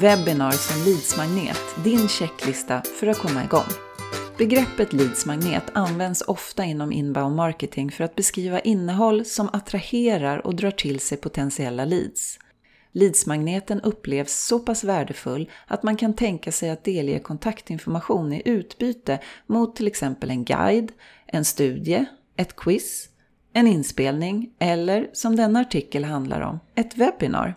Webinar som leadsmagnet, din checklista för att komma igång. Begreppet leadsmagnet används ofta inom inbound marketing för att beskriva innehåll som attraherar och drar till sig potentiella leads. Leadsmagneten upplevs så pass värdefull att man kan tänka sig att delge kontaktinformation i utbyte mot till exempel en guide, en studie, ett quiz, en inspelning eller, som denna artikel handlar om, ett webbinar.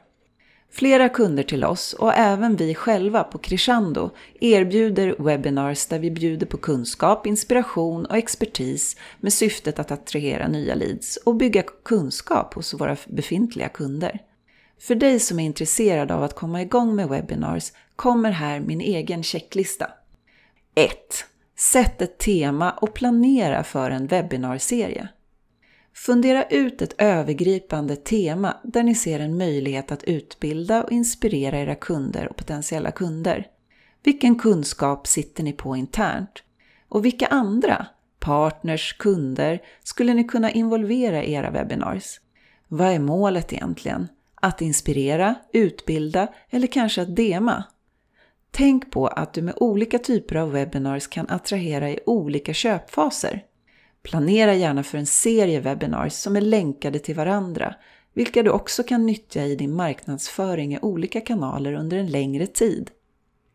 Flera kunder till oss och även vi själva på Crescendo erbjuder webinars där vi bjuder på kunskap, inspiration och expertis med syftet att attrahera nya leads och bygga kunskap hos våra befintliga kunder. För dig som är intresserad av att komma igång med webinars kommer här min egen checklista. 1. Sätt ett tema och planera för en webbinarserie. Fundera ut ett övergripande tema där ni ser en möjlighet att utbilda och inspirera era kunder och potentiella kunder. Vilken kunskap sitter ni på internt? Och vilka andra, partners, kunder, skulle ni kunna involvera i era webinars? Vad är målet egentligen? Att inspirera, utbilda eller kanske att dema? Tänk på att du med olika typer av webinars kan attrahera i olika köpfaser. Planera gärna för en serie webinars som är länkade till varandra, vilka du också kan nyttja i din marknadsföring i olika kanaler under en längre tid.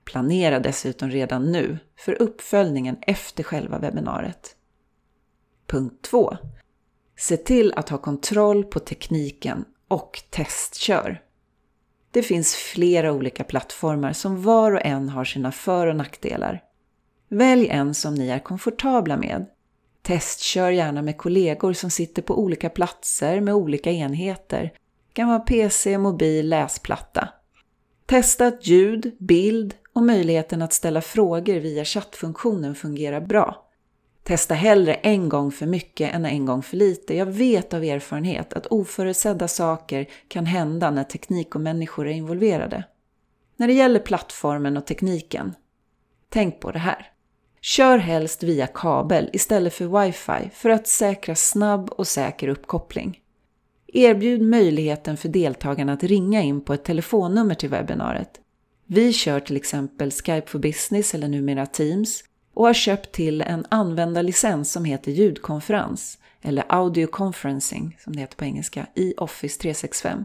Planera dessutom redan nu för uppföljningen efter själva webbinariet. Punkt 2. Se till att ha kontroll på tekniken och testkör. Det finns flera olika plattformar som var och en har sina för och nackdelar. Välj en som ni är komfortabla med Testkör gärna med kollegor som sitter på olika platser med olika enheter. Det kan vara PC, mobil, läsplatta. Testa att ljud, bild och möjligheten att ställa frågor via chattfunktionen fungerar bra. Testa hellre en gång för mycket än en gång för lite. Jag vet av erfarenhet att oförutsedda saker kan hända när teknik och människor är involverade. När det gäller plattformen och tekniken, tänk på det här. Kör helst via kabel istället för wifi för att säkra snabb och säker uppkoppling. Erbjud möjligheten för deltagarna att ringa in på ett telefonnummer till webbinariet. Vi kör till exempel Skype for Business eller numera Teams och har köpt till en användarlicens som heter ljudkonferens eller audio conferencing som det heter på engelska i Office 365.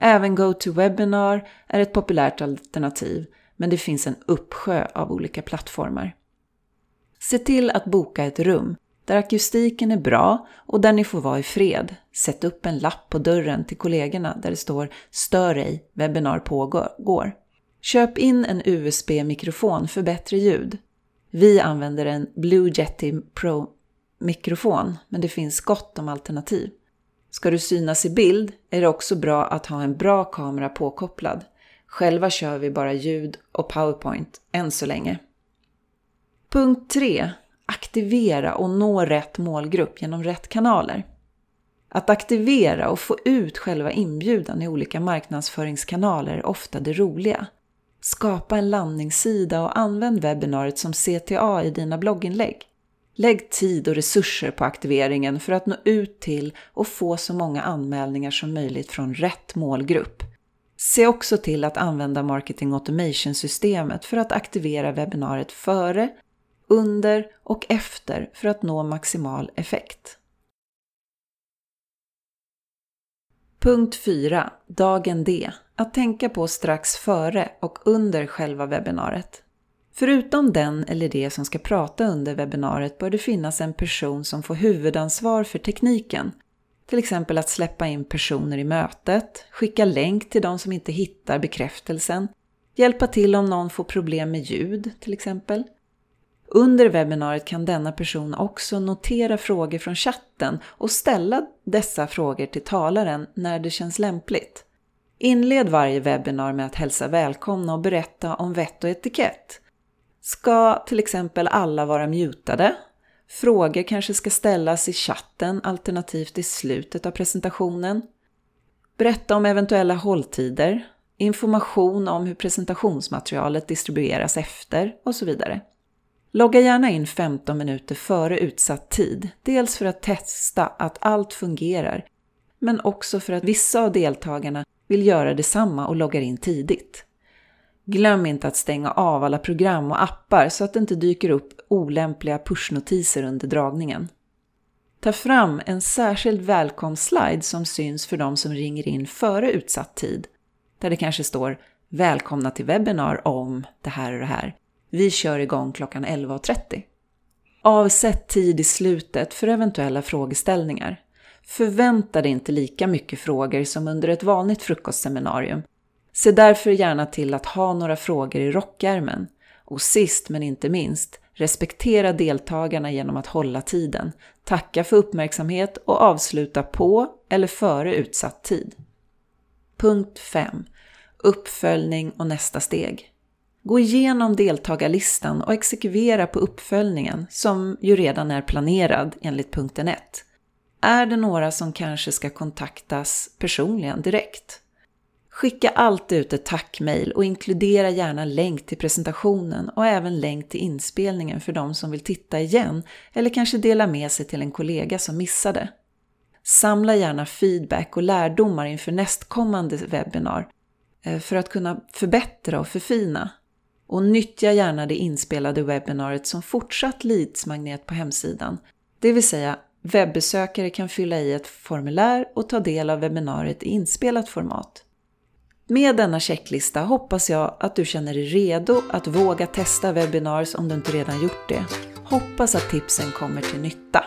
Även GoToWebinar är ett populärt alternativ men det finns en uppsjö av olika plattformar. Se till att boka ett rum där akustiken är bra och där ni får vara i fred. Sätt upp en lapp på dörren till kollegorna där det står “Stör ej, webbinar pågår”. Köp in en USB-mikrofon för bättre ljud. Vi använder en Blue Yeti Pro-mikrofon, men det finns gott om alternativ. Ska du synas i bild är det också bra att ha en bra kamera påkopplad. Själva kör vi bara ljud och powerpoint än så länge. Punkt 3. Aktivera och nå rätt målgrupp genom rätt kanaler. Att aktivera och få ut själva inbjudan i olika marknadsföringskanaler är ofta det roliga. Skapa en landningssida och använd webbinariet som CTA i dina blogginlägg. Lägg tid och resurser på aktiveringen för att nå ut till och få så många anmälningar som möjligt från rätt målgrupp. Se också till att använda Marketing Automation-systemet för att aktivera webbinariet före, under och efter för att nå maximal effekt. Punkt 4. Dagen D. Att tänka på strax före och under själva webbinariet. Förutom den eller det som ska prata under webbinariet bör det finnas en person som får huvudansvar för tekniken. Till exempel att släppa in personer i mötet, skicka länk till de som inte hittar bekräftelsen, hjälpa till om någon får problem med ljud till exempel, under webbinariet kan denna person också notera frågor från chatten och ställa dessa frågor till talaren när det känns lämpligt. Inled varje webbinar med att hälsa välkomna och berätta om vett och etikett. Ska till exempel alla vara mutade? Frågor kanske ska ställas i chatten alternativt i slutet av presentationen. Berätta om eventuella hålltider, information om hur presentationsmaterialet distribueras efter och så vidare. Logga gärna in 15 minuter före utsatt tid, dels för att testa att allt fungerar, men också för att vissa av deltagarna vill göra detsamma och loggar in tidigt. Glöm inte att stänga av alla program och appar så att det inte dyker upp olämpliga pushnotiser under dragningen. Ta fram en särskild välkomstslide som syns för de som ringer in före utsatt tid. Där det kanske står “Välkomna till webbinar om det här och det här. Vi kör igång klockan 11.30”. Avsätt tid i slutet för eventuella frågeställningar. Förvänta dig inte lika mycket frågor som under ett vanligt frukostseminarium. Se därför gärna till att ha några frågor i rockärmen. Och sist men inte minst, respektera deltagarna genom att hålla tiden, tacka för uppmärksamhet och avsluta på eller före utsatt tid. Punkt 5. Uppföljning och nästa steg. Gå igenom deltagarlistan och exekvera på uppföljningen som ju redan är planerad enligt punkten 1. Är det några som kanske ska kontaktas personligen direkt? Skicka alltid ut ett tackmail och inkludera gärna länk till presentationen och även länk till inspelningen för de som vill titta igen eller kanske dela med sig till en kollega som missade. Samla gärna feedback och lärdomar inför nästkommande webbinar eh, för att kunna förbättra och förfina. Och nyttja gärna det inspelade webbinariet som fortsatt leadsmagnet på hemsidan. Det vill säga, webbesökare kan fylla i ett formulär och ta del av webbinariet i inspelat format. Med denna checklista hoppas jag att du känner dig redo att våga testa webinars om du inte redan gjort det. Hoppas att tipsen kommer till nytta.